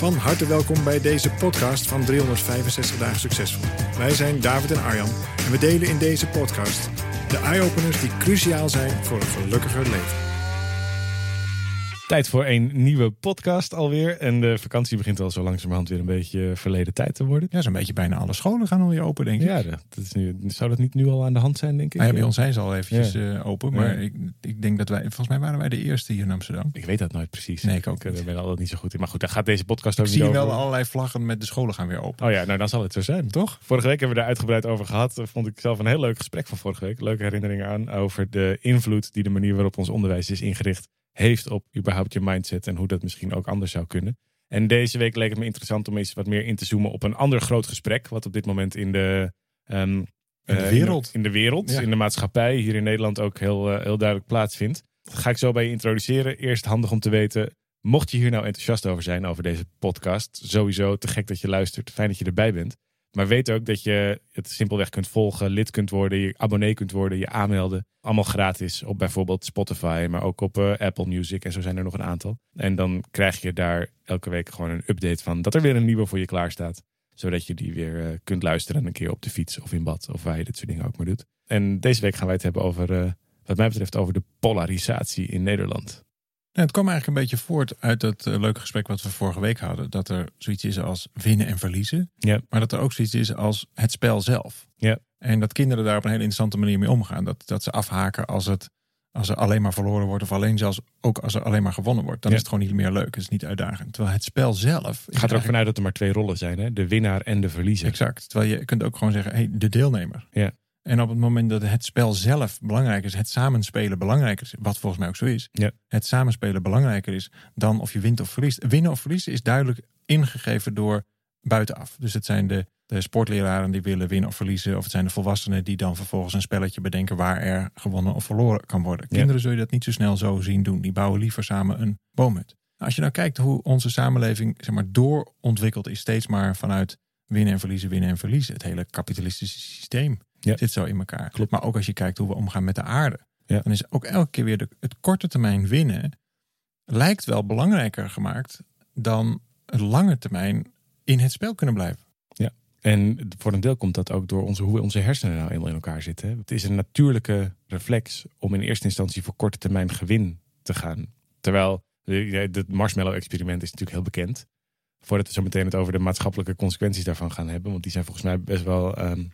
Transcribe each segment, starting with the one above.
Van harte welkom bij deze podcast van 365 dagen succesvol. Wij zijn David en Arjan en we delen in deze podcast de eye-openers die cruciaal zijn voor een gelukkiger leven. Tijd voor een nieuwe podcast alweer. En de vakantie begint al zo langzamerhand weer een beetje verleden tijd te worden. Ja, zo'n beetje bijna alle scholen gaan alweer open, denk ik. Ja, dat is nu, zou dat niet nu al aan de hand zijn, denk ik? Nou ja, bij ons zijn ze al eventjes eh, open. Maar ik, ik denk dat wij, volgens mij waren wij de eerste hier in Amsterdam. Ik weet dat nooit precies. Nee, ik ook Ik ben altijd niet zo goed in. Maar goed, daar gaat deze podcast ik ook zie niet over. wel allerlei vlaggen met de scholen gaan weer open. Oh ja, nou dan zal het zo zijn. Toch? Vorige week hebben we daar uitgebreid over gehad. Vond ik zelf een heel leuk gesprek van vorige week. Leuke herinneringen aan over de invloed die de manier waarop ons onderwijs is ingericht heeft op überhaupt je mindset en hoe dat misschien ook anders zou kunnen. En deze week leek het me interessant om eens wat meer in te zoomen op een ander groot gesprek, wat op dit moment in de, ehm, In de eh, wereld. in de, wereld, Ja. in de maatschappij, hier in Nederland ook heel, eh, heel duidelijk plaatsvindt. Dat ga ik zo bij je introduceren. Eerst handig om te weten, mocht je hier nou enthousiast over zijn, over deze podcast, sowieso te gek dat je luistert, fijn dat je erbij bent. Maar weet ook dat je het simpelweg kunt volgen, lid kunt worden, je abonnee kunt worden, je aanmelden. Allemaal gratis op bijvoorbeeld Spotify, maar ook op eh, Apple Music en zo zijn er nog een aantal. En dan krijg je daar elke week gewoon een update van dat er weer een nieuwe voor je klaar staat. Zodat je die weer eh, kunt luisteren een keer op de fiets of in bad of waar je dit soort dingen ook maar doet. En deze week gaan wij het hebben over, eh, wat mij betreft, over de polarisatie in Nederland. Nou, het kwam eigenlijk een beetje voort uit dat eh, leuke gesprek wat we vorige week hadden. Dat er zoiets is als winnen en verliezen. Ja. Maar dat er ook zoiets is als het spel zelf. Ja. En dat kinderen daar op een hele interessante manier mee omgaan. Dat, dat ze afhaken als, het, als er alleen maar verloren wordt. Of alleen zelfs ook als er alleen maar gewonnen wordt. Dan Ja. is het gewoon niet meer leuk. Het is niet uitdagend. Terwijl het spel zelf... gaat er ook vanuit dat er maar twee rollen zijn, hè? de winnaar en de verliezer. Exact. Terwijl je kunt ook gewoon zeggen, hey, de deelnemer. Ja. En op het moment dat het spel zelf belangrijk is, het samenspelen belangrijker is, wat volgens mij ook zo is, Ja. het samenspelen belangrijker is dan of je wint of verliest. Winnen of verliezen is duidelijk ingegeven door buitenaf. Dus het zijn de, de sportleraren die willen winnen of verliezen, of het zijn de volwassenen die dan vervolgens een spelletje bedenken waar er gewonnen of verloren kan worden. Ja. Kinderen zul je dat niet zo snel zo zien doen. Die bouwen liever samen een boom uit. Als je nou kijkt hoe onze samenleving zeg maar, doorontwikkeld is, steeds maar vanuit winnen en verliezen, winnen en verliezen. Het hele kapitalistische systeem Ja. zit zo in elkaar. Klopt. Maar ook als je kijkt hoe we omgaan met de aarde. Ja. Dan is ook elke keer weer de, het korte termijn winnen lijkt wel belangrijker gemaakt dan het lange termijn in het spel kunnen blijven. En voor een deel komt dat ook door onze, hoe onze hersenen nou eenmaal in elkaar zitten. Het is een natuurlijke reflex om in eerste instantie voor korte termijn gewin te gaan. Terwijl het marshmallow-experiment is natuurlijk heel bekend. Voordat we zo meteen het over de maatschappelijke consequenties daarvan gaan hebben. Want die zijn volgens mij best wel. ehm,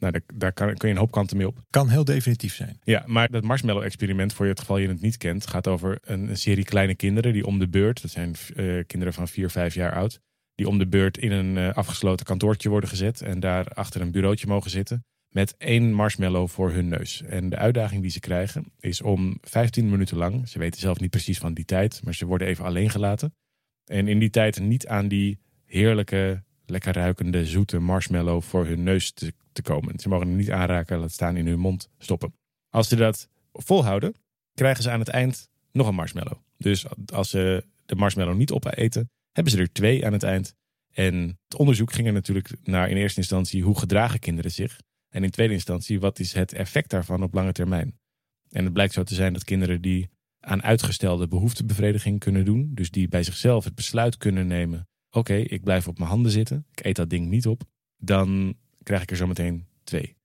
nou, daar, daar kan, kun je een hoop kanten mee op. Kan heel definitief zijn. Ja, maar dat marshmallow-experiment, voor je het geval je het niet kent, gaat over een, een serie kleine kinderen die om de beurt, dat zijn eh, kinderen van 4, 5 jaar oud, die om de beurt in een eh, afgesloten kantoortje worden gezet en daar achter een bureautje mogen zitten met één marshmallow voor hun neus. En de uitdaging die ze krijgen is om 15 minuten lang, ze weten zelf niet precies van die tijd, maar ze worden even alleen gelaten. En in die tijd niet aan die heerlijke, lekker ruikende, zoete marshmallow voor hun neus te, komen. Ze mogen hem niet aanraken, laat staan in hun mond stoppen. Als ze dat volhouden, krijgen ze aan het eind nog een marshmallow. Dus als ze de marshmallow niet opeten, hebben ze er twee aan het eind. En het onderzoek ging er natuurlijk naar in eerste instantie hoe gedragen kinderen zich. En in tweede instantie, wat is het effect daarvan op lange termijn? En het blijkt zo te zijn dat kinderen die aan uitgestelde behoeftebevrediging kunnen doen, dus die bij zichzelf het besluit kunnen nemen: oké, ik blijf op mijn handen zitten, ik eet dat ding niet op, dan krijg ik er zometeen twee.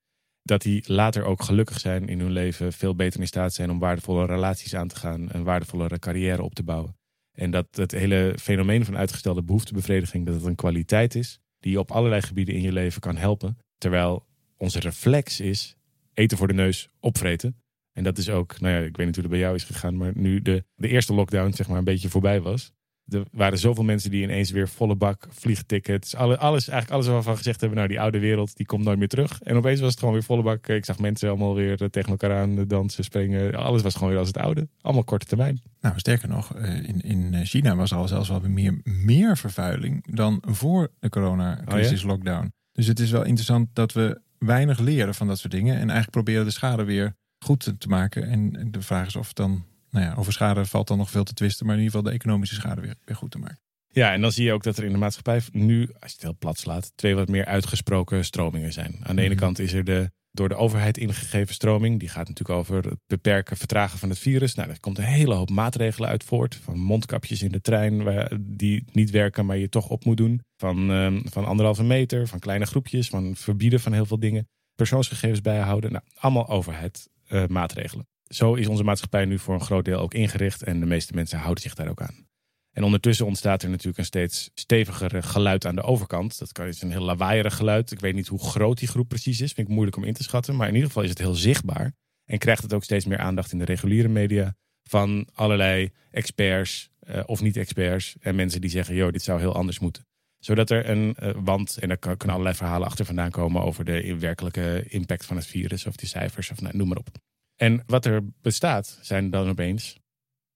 Dat die later ook gelukkig zijn in hun leven, veel beter in staat zijn om waardevolle relaties aan te gaan, een waardevollere carrière op te bouwen. En dat het hele fenomeen van uitgestelde behoeftebevrediging, dat het een kwaliteit is die je op allerlei gebieden in je leven kan helpen. Terwijl onze reflex is eten voor de neus, opvreten. En dat is ook, nou ja, ik weet niet hoe het bij jou is gegaan, maar nu de, de eerste lockdown zeg maar een beetje voorbij was, Er waren zoveel mensen die ineens weer volle bak vliegtickets. Alles, alles, eigenlijk alles waarvan gezegd hebben, nou die oude wereld die komt nooit meer terug. En opeens was het gewoon weer volle bak. Ik zag mensen allemaal weer eh, tegen elkaar aan dansen, springen. Alles was gewoon weer als het oude. Allemaal korte termijn. Nou, sterker nog, eh, in, in China was al zelfs wel weer meer, meer vervuiling dan voor de coronacrisis Oh lockdown. Dus het is wel interessant dat we weinig leren van dat soort dingen. En eigenlijk proberen de schade weer goed te maken. En de vraag is of dan nou ja, over schade valt dan nog veel te twisten, maar in ieder geval de economische schade weer, weer goed te maken. Ja, en dan zie je ook dat er in de maatschappij nu, als je het heel plat slaat, twee wat meer uitgesproken stromingen zijn. Aan de ene Mhm. kant is er de door de overheid ingegeven stroming. Die gaat natuurlijk over het beperken, vertragen van het virus. Nou, daar komt een hele hoop maatregelen uit voort. Van mondkapjes in de trein die niet werken, maar je toch op moet doen. Van, ehm, van anderhalve meter, van kleine groepjes, van verbieden van heel veel dingen. Persoonsgegevens bijhouden. Nou, allemaal overheid maatregelen. Zo is onze maatschappij nu voor een groot deel ook ingericht. En de meeste mensen houden zich daar ook aan. En ondertussen ontstaat er natuurlijk een steeds steviger geluid aan de overkant. Dat kan- is een heel lawaaierig geluid. Ik weet niet hoe groot die groep precies is. Vind ik moeilijk om in te schatten. Maar in ieder geval is het heel zichtbaar. En krijgt het ook steeds meer aandacht in de reguliere media. Van allerlei experts eh, of niet-experts. En mensen die zeggen, joh, dit zou heel anders moeten. Zodat er een, eh, want, en daar kunnen allerlei verhalen achter vandaan komen over de werkelijke impact van het virus. Of die cijfers, of nou, noem maar op. En wat er bestaat, zijn dan opeens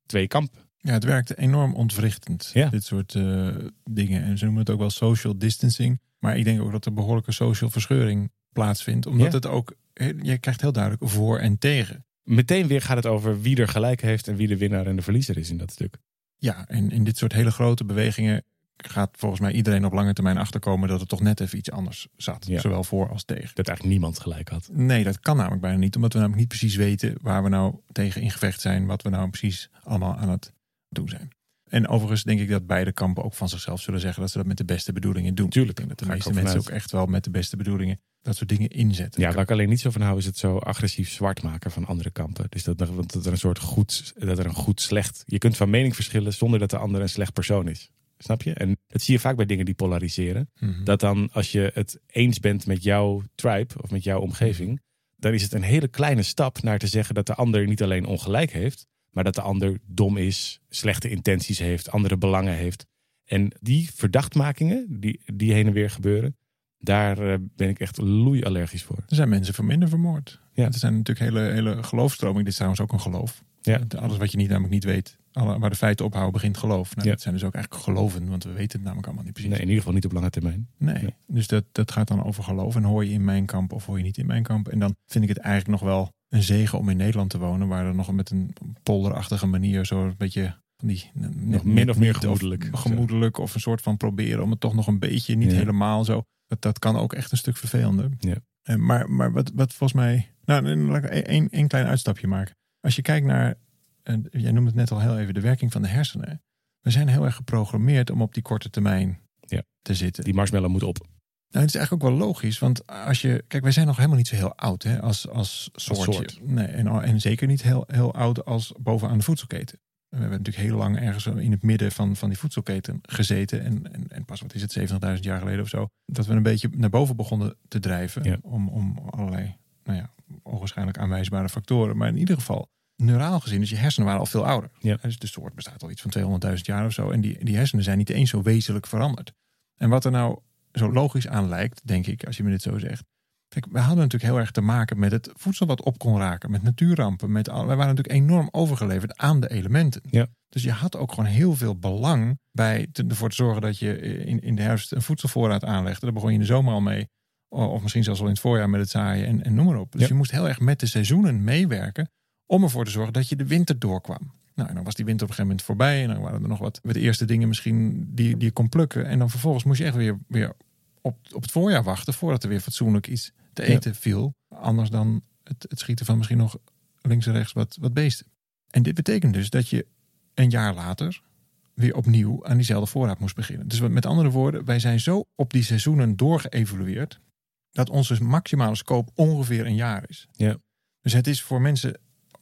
twee kampen. Ja, het werkte enorm ontwrichtend, Ja. dit soort eh, dingen. En ze noemen het ook wel social distancing. Maar ik denk ook dat er behoorlijke social verscheuring plaatsvindt. Omdat Ja. het ook, je krijgt heel duidelijk voor en tegen. Meteen weer gaat het over wie er gelijk heeft en wie de winnaar en de verliezer is in dat stuk. Ja, en in dit soort hele grote bewegingen gaat volgens mij iedereen op lange termijn achterkomen dat het toch net even iets anders zat. Ja. Zowel voor als tegen. Dat eigenlijk niemand gelijk had. Nee, dat kan namelijk bijna niet. Omdat we namelijk niet precies weten waar we nou tegen in gevecht zijn. Wat we nou precies allemaal aan het doen zijn. En overigens denk ik dat beide kampen ook van zichzelf zullen zeggen dat ze dat met de beste bedoelingen doen. Tuurlijk, Ik denk dat de meeste mensen ook echt wel met de beste bedoelingen dat soort dingen inzetten. Ja, waar ik alleen niet zo van hou is het zo agressief zwart maken van andere kampen. Dus dat, er- want dat er een soort goed, dat er een goed slecht. Je kunt van mening verschillen zonder dat de ander een slecht persoon is. Snap je? En dat zie je vaak bij dingen die polariseren. Mhm. Dat dan als je het eens bent met jouw tribe of met jouw omgeving, dan is het een hele kleine stap naar te zeggen dat de ander niet alleen ongelijk heeft, maar dat de ander dom is, slechte intenties heeft, andere belangen heeft. En die verdachtmakingen die, die heen en weer gebeuren, daar eh, ben ik echt loeiallergisch voor. Er zijn mensen verminder vermoord. Ja. Er zijn natuurlijk hele, hele geloofstromingen. Dit is trouwens ook een geloof. Ja. Alles wat je niet, namelijk niet weet, alle, waar de feiten ophouden, begint geloof. Nou, Ja. Dat zijn dus ook eigenlijk geloven, want we weten het namelijk allemaal niet precies. Nee, in ieder geval niet op lange termijn. Nee. Nee. Dus dat, dat gaat dan over geloof. En hoor je in mijn kamp of hoor je niet in mijn kamp. En dan vind ik het eigenlijk nog wel een zegen om in Nederland te wonen. Waar er nog met een polderachtige manier zo een beetje van die... Nog min of meer gemoedelijk. Of, gemoedelijk of een soort van proberen om het toch nog een beetje, niet Ja. helemaal zo. Dat, dat kan ook echt een stuk vervelender. Ja. Eh, Maar, maar wat, wat volgens mij... Nou, dan laat ik één, één klein uitstapje maken. Als je kijkt naar... en jij noemde het net al heel even, de werking van de hersenen. We zijn heel erg geprogrammeerd om op die korte termijn Ja. te zitten. Die marshmallow moet op. Nou, het is eigenlijk ook wel logisch, want als je. Kijk, wij zijn nog helemaal niet zo heel oud hè, als, als soortje. soort. Nee, en, en zeker niet heel, heel oud als bovenaan de voedselketen. We hebben natuurlijk heel lang ergens in het midden van, van die voedselketen gezeten. En, en, en pas, wat is het, 70.000 jaar geleden of zo. Dat we een beetje naar boven begonnen te drijven. Ja. Om, om allerlei, nou ja, onwaarschijnlijk aanwijsbare factoren. Maar in ieder geval, neuraal gezien, dus je hersenen waren al veel ouder. Ja. Dus de soort bestaat al iets van 200.000 jaar of zo. En die, die hersenen zijn niet eens zo wezenlijk veranderd. En wat er nou zo logisch aan lijkt, denk ik, als je me dit zo zegt. Kijk, we hadden natuurlijk heel erg te maken met het voedsel wat op kon raken, met natuurrampen. Met al, wij waren natuurlijk enorm overgeleverd aan de elementen. Ja. Dus je had ook gewoon heel veel belang bij te, ervoor te zorgen dat je in, in de herfst een voedselvoorraad aanlegde. Daar begon je in de zomer al mee. Of misschien zelfs al in het voorjaar met het zaaien en, en noem maar op. Dus Ja. je moest heel erg met de seizoenen meewerken om ervoor te zorgen dat je de winter doorkwam. Nou, en dan was die winter op een gegeven moment voorbij. En dan waren er nog wat, wat eerste dingen misschien die, die je kon plukken. En dan vervolgens moest je echt weer, weer op, op het voorjaar wachten voordat er weer fatsoenlijk iets te Ja. eten viel. Anders dan het, het schieten van misschien nog links en rechts wat, wat beesten. En dit betekent dus dat je een jaar later weer opnieuw aan diezelfde voorraad moest beginnen. Dus met andere woorden, wij zijn zo op die seizoenen doorgeëvolueerd dat onze maximale scope ongeveer een jaar is. Ja. Dus het is voor mensen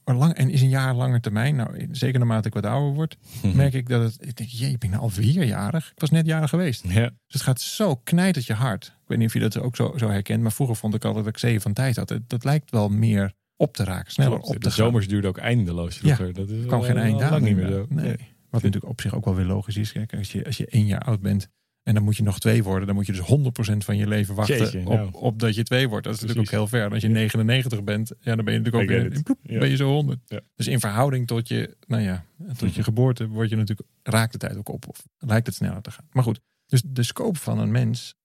een lang en is een jaar langer termijn. Nou, zeker naarmate ik wat ouder word, merk ik dat het. Ik denk, jee, ik ben nou alweer jarig. Ik was net jarig geweest. Ja, Dus het gaat zo knijtert je hard. Ik weet niet of je dat ook zo, zo herkent, maar vroeger vond ik altijd dat ik zeven van tijd had. Dat lijkt wel meer op te raken, sneller klopt. op te de gaan. zomers duurde ook eindeloos vroeger. dat is kwam al- geen eind al aan. lang niet meer zo. Nee. Wat natuurlijk op zich ook wel weer logisch is. Kijk, als je, als je één jaar oud bent en dan moet je nog twee worden, dan moet je dus 100% van je leven wachten Jeetje, op, nou. op dat je twee wordt. Dat is natuurlijk ook heel ver. Als je 99 bent, ja, dan ben je natuurlijk ook weer, it. ploep, Ja. ben je zo 100. Ja. Dus in verhouding tot je, nou ja, tot je geboorte word je natuurlijk, raakt de tijd ook op. Of lijkt het sneller te gaan. Maar goed, dus de scope van een mens,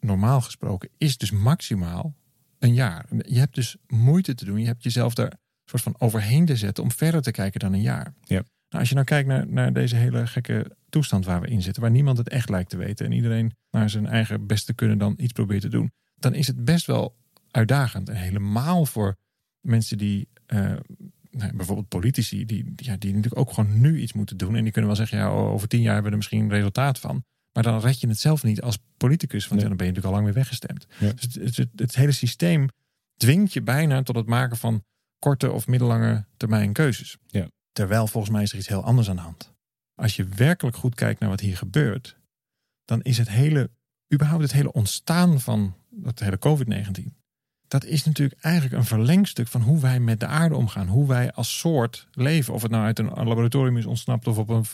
normaal gesproken, is dus maximaal een jaar. Je hebt dus moeite te doen. Je hebt jezelf daar een soort van overheen te zetten om verder te kijken dan een jaar. Ja. Nou, als je nou kijkt naar, naar deze hele gekke toestand waar we in zitten, waar niemand het echt lijkt te weten en iedereen naar zijn eigen best te kunnen dan iets probeert te doen, dan is het best wel uitdagend. En helemaal voor mensen die, eh, nou, bijvoorbeeld politici, die, ja, die natuurlijk ook gewoon nu iets moeten doen. En die kunnen wel zeggen, ja, over tien jaar hebben we er misschien resultaat van. Maar dan red je het zelf niet als politicus, want Nee. dan ben je natuurlijk al lang weer weggestemd. Ja. Dus het, het, het, het hele systeem dwingt je bijna tot het maken van korte of middellange termijn keuzes. Ja. Terwijl volgens mij is er iets heel anders aan de hand. Als je werkelijk goed kijkt naar wat hier gebeurt, dan is het hele, überhaupt het hele ontstaan van dat hele COVID-19, dat is natuurlijk eigenlijk een verlengstuk van hoe wij met de aarde omgaan. Hoe wij als soort leven. Of het nou uit een laboratorium is ontsnapt of op een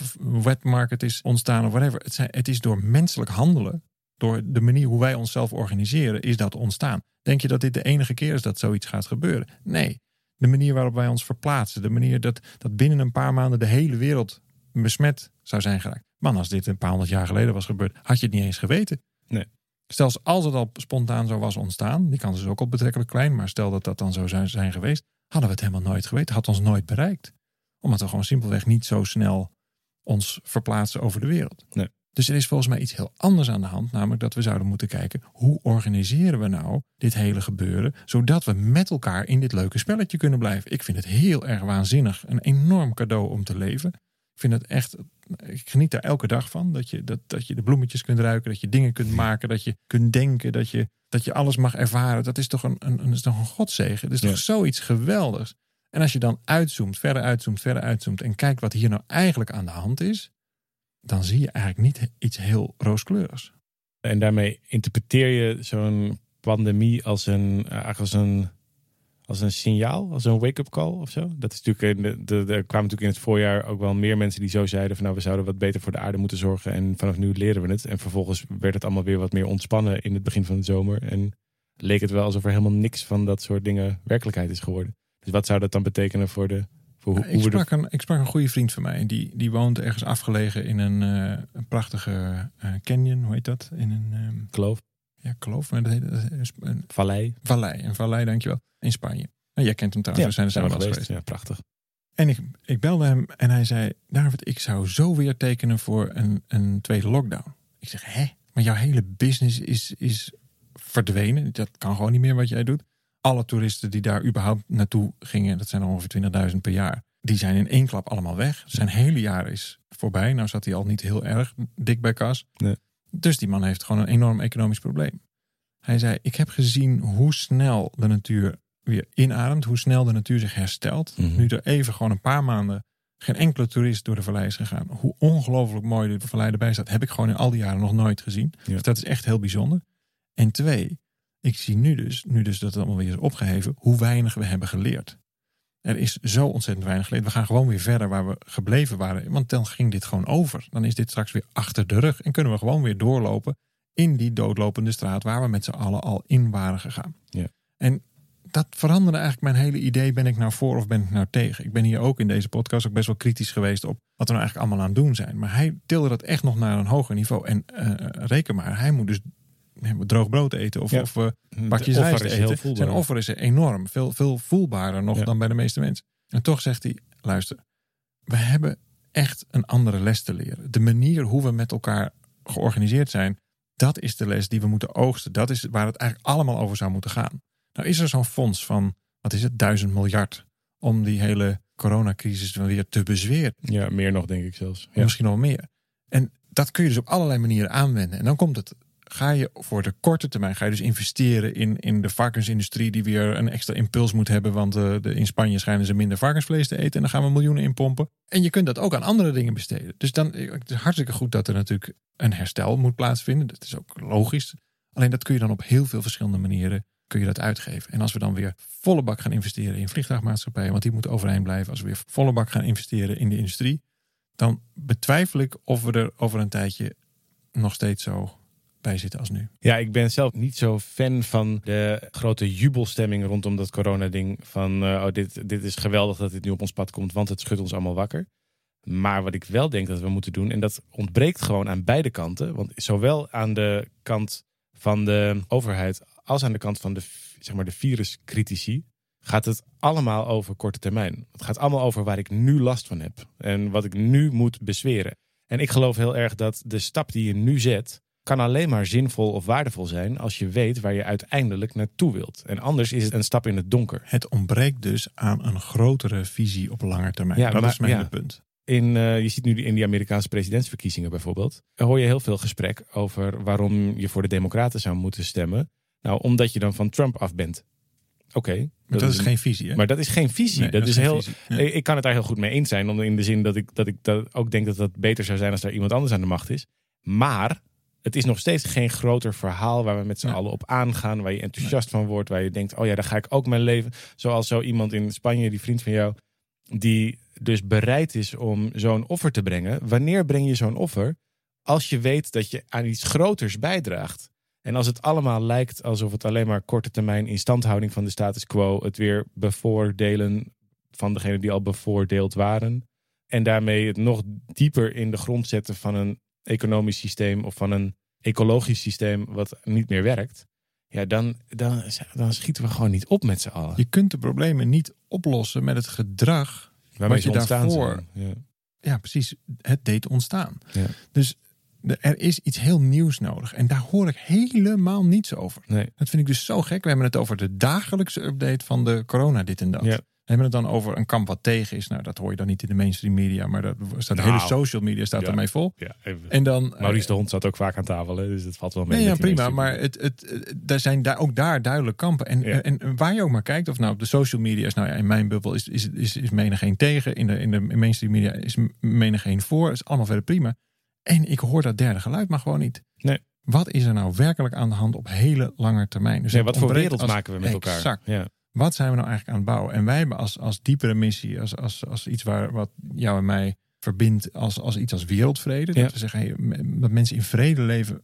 wet market is ontstaan of whatever. Het, het is door menselijk handelen, door de manier hoe wij onszelf organiseren, is dat ontstaan. Denk je dat dit de enige keer is dat zoiets gaat gebeuren? Nee. De manier waarop wij ons verplaatsen, de manier dat, dat binnen een paar maanden de hele wereld besmet zou zijn geraakt. Man, als dit een paar honderd jaar geleden was gebeurd, had je het niet eens geweten. Nee. Stel als het al spontaan zo was ontstaan, die kans is ook al betrekkelijk klein, maar stel dat dat dan zo zijn, zijn geweest, hadden we het helemaal nooit geweten, had ons nooit bereikt. Omdat we gewoon simpelweg niet zo snel ons verplaatsen over de wereld. Nee. Dus er is volgens mij iets heel anders aan de hand, namelijk dat we zouden moeten kijken hoe organiseren we nou dit hele gebeuren, zodat we met elkaar in dit leuke spelletje kunnen blijven. Ik vind het heel erg waanzinnig, een enorm cadeau om te leven. Ik vind het echt, ik geniet daar elke dag van. Dat je, dat, dat je de bloemetjes kunt ruiken, dat je dingen kunt maken, dat je kunt denken, dat je, dat je alles mag ervaren. Dat is toch een, een, is toch een godzegen. Dat is Ja. toch zoiets geweldigs. En als je dan uitzoomt, verder uitzoomt, verder uitzoomt en kijkt wat hier nou eigenlijk aan de hand is, dan zie je eigenlijk niet iets heel rooskleurigs. En daarmee interpreteer je zo'n pandemie als een, eigenlijk als een, als een signaal, als een wake-up call of zo. Dat is natuurlijk, er kwamen natuurlijk in het voorjaar ook wel meer mensen die zo zeiden van nou, we zouden wat beter voor de aarde moeten zorgen en vanaf nu leren we het. En vervolgens werd het allemaal weer wat meer ontspannen in het begin van de zomer. En leek het wel alsof er helemaal niks van dat soort dingen werkelijkheid is geworden. Dus wat zou dat dan betekenen voor de... Voor ik, sprak een, ik sprak een goede vriend van mij. Die, die woont ergens afgelegen in een, eh, een prachtige eh, canyon. Hoe heet dat? In een ehm, kloof, ja, kloof. Maar dat heet, dat is een vallei. vallei. Een vallei, dankjewel. In Spanje. En jij kent hem trouwens. we zijn er samen eens geweest. Ja, prachtig. En ik, ik belde hem en hij zei... David, ik zou zo weer tekenen voor een, een tweede lockdown. Ik zeg, hè? Maar jouw hele business is, is verdwenen. Dat kan gewoon niet meer wat jij doet. Alle toeristen die daar überhaupt naartoe gingen... dat zijn er ongeveer 20.000 per jaar... die zijn in één klap allemaal weg. Zijn hele jaar is voorbij. Nou zat hij al niet heel erg dik bij kas. Nee. Dus die man heeft gewoon een enorm economisch probleem. Hij zei, ik heb gezien hoe snel de natuur weer inademt. Hoe snel de natuur zich herstelt. Mhm. Nu er even gewoon een paar maanden geen enkele toerist door de vallei is gegaan. Hoe ongelooflijk mooi de vallei erbij staat, heb ik gewoon in al die jaren nog nooit gezien. Ja. Dus dat is echt heel bijzonder. En twee, ik zie nu dus, nu dus dat het allemaal weer is opgeheven, hoe weinig we hebben geleerd. Er is zo ontzettend weinig geleerd. We gaan gewoon weer verder waar we gebleven waren. Want dan ging dit gewoon over. Dan is dit straks weer achter de rug. En kunnen we gewoon weer doorlopen in die doodlopende straat waar we met z'n allen al in waren gegaan. Ja. En dat veranderde eigenlijk mijn hele idee. Ben ik nou voor of ben ik nou tegen? Ik ben hier ook in deze podcast ook best wel kritisch geweest op wat we nou eigenlijk allemaal aan het doen zijn. Maar hij tilde dat echt nog naar een hoger niveau. En eh, reken maar, hij moet dus droog brood eten of, Ja. of eh, De bakjes rijst heel eten. Zijn offer is enorm. Veel, veel voelbaarder nog Ja. dan bij de meeste mensen. En toch zegt hij, luister, we hebben echt een andere les te leren. De manier hoe we met elkaar georganiseerd zijn, dat is de les die we moeten oogsten. Dat is waar het eigenlijk allemaal over zou moeten gaan. Nou is er zo'n fonds van, wat is het, duizend miljard om die hele coronacrisis weer te bezweren. Ja, meer nog denk ik zelfs. Ja. Misschien wel meer. En dat kun je dus op allerlei manieren aanwenden. En dan komt het. Ga je voor de korte termijn, ga je dus investeren in, in de varkensindustrie die weer een extra impuls moet hebben. Want eh, de, in Spanje schijnen ze minder varkensvlees te eten. En dan gaan we miljoenen in pompen. En je kunt dat ook aan andere dingen besteden. Dus dan eh, het is hartstikke goed dat er natuurlijk een herstel moet plaatsvinden. Dat is ook logisch. Alleen dat kun je dan op heel veel verschillende manieren kun je dat uitgeven. En als we dan weer volle bak gaan investeren in vliegtuigmaatschappijen, want die moeten overeind blijven. Als we weer volle bak gaan investeren in de industrie, dan betwijfel ik of we er over een tijdje nog steeds zo zitten als nu. Ja, ik ben zelf niet zo fan van de grote jubelstemming rondom dat corona-ding. Van uh, oh, dit, dit is geweldig dat dit nu op ons pad komt, want het schudt ons allemaal wakker. Maar wat ik wel denk dat we moeten doen, en dat ontbreekt gewoon aan beide kanten. Want zowel aan de kant van de overheid als aan de kant van de, zeg maar, de viruscritici gaat het allemaal over korte termijn. Het gaat allemaal over waar ik nu last van heb en wat ik nu moet bezweren. En ik geloof heel erg dat de stap die je nu zet, kan alleen maar zinvol of waardevol zijn als je weet waar je uiteindelijk naartoe wilt. En anders is het een stap in het donker. Het ontbreekt dus aan een grotere visie op lange termijn. Ja, dat is mijn ja, punt. In, uh, je ziet nu in die Amerikaanse presidentsverkiezingen bijvoorbeeld, hoor je heel veel gesprek over waarom je voor de Democraten zou moeten stemmen. Nou, omdat je dan van Trump af bent. Oké. maar dat, is, geen visie. Hè? Maar dat is geen visie. dat, is, heel. Ik kan het daar heel goed mee eens zijn. In de zin dat ik, dat ik dat ook denk dat dat beter zou zijn als er iemand anders aan de macht is. Maar het is nog steeds geen groter verhaal waar we met z'n allen op aangaan. Waar je enthousiast van wordt. Waar je denkt, oh ja, daar ga ik ook mijn leven. Zoals zo iemand in Spanje, die vriend van jou. Die dus bereid is om zo'n offer te brengen. Wanneer breng je zo'n offer? Als je weet dat je aan iets groters bijdraagt. En als het allemaal lijkt alsof het alleen maar korte termijn instandhouding van de status quo, het weer bevoordelen van degenen die al bevoordeeld waren. En daarmee het nog dieper in de grond zetten van een economisch systeem of van een ecologisch systeem wat niet meer werkt. Ja, dan, dan, dan schieten we gewoon niet op met z'n allen. Je kunt de problemen niet oplossen met het gedrag Waarmee wat je daarvoor. Ja. ja. precies. Het deed ontstaan. Ja. Dus er is iets heel nieuws nodig. En daar hoor ik helemaal niets over. Nee. Dat vind ik dus zo gek. We hebben het over de dagelijkse update van de corona dit en dat. We hebben het dan over een kamp wat tegen is. Nou, dat hoor je dan niet in de mainstream media, maar dat staat de hele nou, social media staat ermee vol. Ja, en dan Maurice de Hond zat ook vaak aan tafel, hè, dus het valt wel mee. Nee, ja, prima. Maar het, het, er zijn daar ook daar duidelijk kampen. En, en waar je ook maar kijkt, of nou op de social media is, nou ja, in mijn bubbel is, is, is, is menig een tegen. In de, in de mainstream media is menig een voor. is allemaal verder prima. En ik hoor dat derde geluid maar gewoon niet. Nee. Wat is er nou werkelijk aan de hand op hele lange termijn? Dus nee, wat voor wereld maken we met elkaar? Exact. Ja. Wat zijn we nou eigenlijk aan het bouwen? En wij hebben als, als diepere missie, als, als, als iets waar, wat jou en mij verbindt, als, als iets als wereldvrede. Dat we zeggen, hey, dat mensen in vrede leven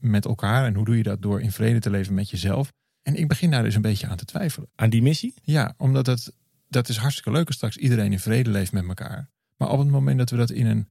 met elkaar. En hoe doe je dat? Door in vrede te leven met jezelf. En ik begin daar dus een beetje aan te twijfelen. Aan die missie? Ja, omdat het, dat is hartstikke leuk als straks iedereen in vrede leeft met elkaar. Maar op het moment dat we dat in een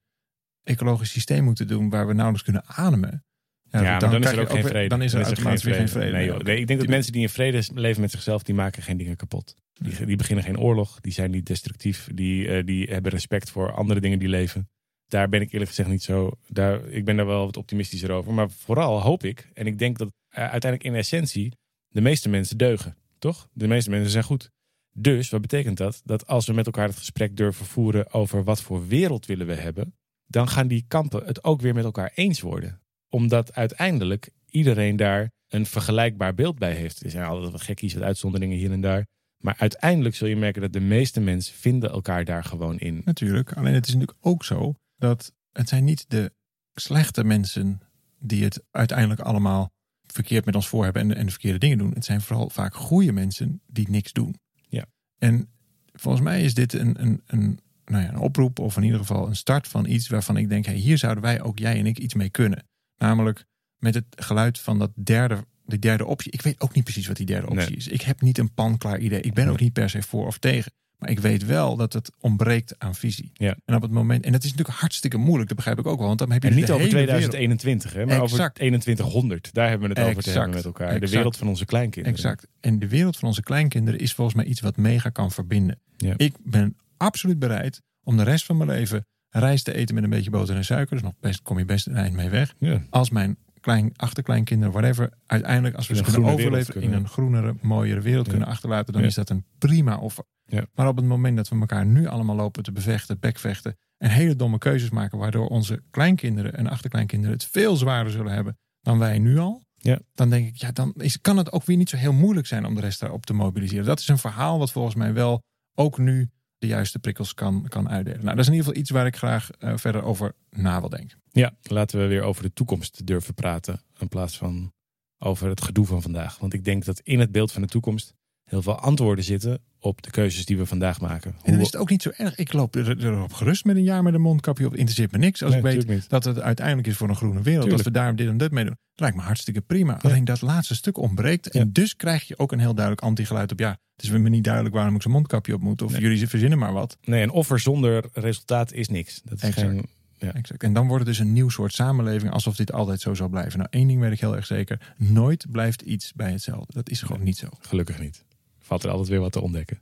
ecologisch systeem moeten doen waar we nauwelijks kunnen ademen. Ja, dan, dan, is er ook geen vrede. Dan is er, weer geen vrede. Nee, nee, ik denk dat mensen die in vrede leven met zichzelf, die maken geen dingen kapot. Die, die beginnen geen oorlog, die zijn niet destructief, die, uh, die hebben respect voor andere dingen die leven. Daar ben ik eerlijk gezegd niet zo. Daar, ik ben daar wel wat optimistischer over. Maar vooral hoop ik, en ik denk dat uh, uiteindelijk in essentie de meeste mensen deugen. Toch? De meeste mensen zijn goed. Dus wat betekent dat? Dat als we met elkaar het gesprek durven voeren over wat voor wereld willen we hebben, dan gaan die kampen het ook weer met elkaar eens worden. Omdat uiteindelijk iedereen daar een vergelijkbaar beeld bij heeft. Er zijn altijd wat gekkies, wat uitzonderingen hier en daar. Maar uiteindelijk zul je merken dat de meeste mensen vinden elkaar daar gewoon in. Natuurlijk, alleen het is natuurlijk ook zo dat het zijn niet de slechte mensen die het uiteindelijk allemaal verkeerd met ons voor hebben en, en de verkeerde dingen doen. Het zijn vooral vaak goede mensen die niks doen. Ja. En volgens mij is dit een, een, een nou ja, een oproep of in ieder geval een start van iets waarvan ik denk, hey, hier zouden wij ook jij en ik iets mee kunnen. Namelijk met het geluid van dat derde, die derde optie. Ik weet ook niet precies wat die derde optie is. Ik heb niet een panklaar idee. Ik ben ook niet per se voor of tegen. Maar ik weet wel dat het ontbreekt aan visie. Ja. En op het moment, en dat is natuurlijk hartstikke moeilijk, dat begrijp ik ook wel. Want dan heb je en niet over 2021, hè, maar over 2100. Daar hebben we het over te hebben met elkaar. De wereld van onze kleinkinderen. Exact. En de wereld van onze kleinkinderen is volgens mij iets wat mega kan verbinden. Ja. Ik ben absoluut bereid om de rest van mijn leven rijst te eten met een beetje boter en suiker. Dus nog best, kom je best een eind mee weg. Ja. Als mijn klein, achterkleinkinderen, whatever, uiteindelijk als we ze kunnen overleven in een groenere, mooiere wereld kunnen achterlaten, dan is dat een prima offer. Maar op het moment dat we elkaar nu allemaal lopen te bevechten, bekvechten en hele domme keuzes maken, waardoor onze kleinkinderen en achterkleinkinderen het veel zwaarder zullen hebben dan wij nu al. Ja. Dan denk ik, ja, dan is, kan het ook weer niet zo heel moeilijk zijn om de rest daarop te mobiliseren. Dat is een verhaal wat volgens mij wel ook nu de juiste prikkels kan, kan uitdelen. Nou, dat is in ieder geval iets waar ik graag uh, verder over na wil denken. Ja, laten we weer over de toekomst durven praten. In plaats van over het gedoe van vandaag. Want ik denk dat in het beeld van de toekomst heel veel antwoorden zitten op de keuzes die we vandaag maken. En dan is het ook niet zo erg. Ik loop er, erop gerust met een jaar met een mondkapje op. Interesseert me niks als Nee, ik weet dat het uiteindelijk is voor een groene wereld. Tuurlijk. Dat we daar dit en dit mee doen. Dat lijkt me hartstikke prima. Alleen dat laatste stuk ontbreekt. En dus krijg je ook een heel duidelijk anti-geluid op. Ja, het is me niet duidelijk waarom ik zo'n mondkapje op moet. Of Nee. jullie verzinnen maar wat. Nee, een offer zonder resultaat is niks. Dat is Exact. geen, ja. Exact. En dan wordt het dus een nieuw soort samenleving. Alsof dit altijd zo zal blijven. Nou, één ding weet ik heel erg zeker. Nooit blijft iets bij hetzelfde. Dat is gewoon niet zo. Gelukkig niet. Valt er altijd weer wat te ontdekken.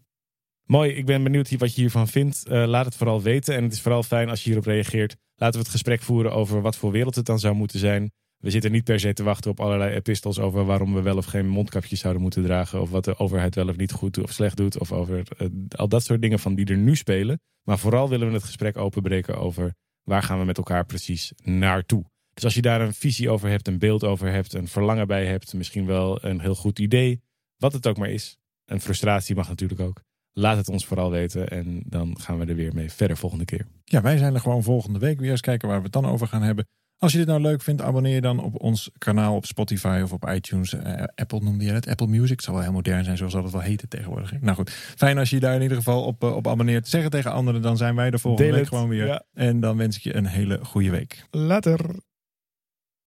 Mooi, ik ben benieuwd wat je hiervan vindt. Eh, laat het vooral weten. En het is vooral fijn als je hierop reageert. Laten we het gesprek voeren over wat voor wereld het dan zou moeten zijn. We zitten niet per se te wachten op allerlei epistels over waarom we wel of geen mondkapjes zouden moeten dragen. Of wat de overheid wel of niet goed of slecht doet. Of over eh, al dat soort dingen van die er nu spelen. Maar vooral willen we het gesprek openbreken over waar gaan we met elkaar precies naartoe. Dus als je daar een visie over hebt, een beeld over hebt, een verlangen bij hebt, misschien wel een heel goed idee, wat het ook maar is. Een frustratie mag natuurlijk ook. Laat het ons vooral weten en dan gaan we er weer mee verder volgende keer. Ja, wij zijn er gewoon volgende week weer eens kijken waar we het dan over gaan hebben. Als je dit nou leuk vindt, abonneer je dan op ons kanaal op Spotify of op iTunes. Eh, Apple noemde je het, Apple Music. Het zal wel heel modern zijn, zoals dat het wel heet tegenwoordig. Nou goed, fijn als je je daar in ieder geval op, eh, op abonneert. Zeg het tegen anderen, dan zijn wij er volgende Deel week het. gewoon weer. Ja. En dan wens ik je een hele goede week. Later.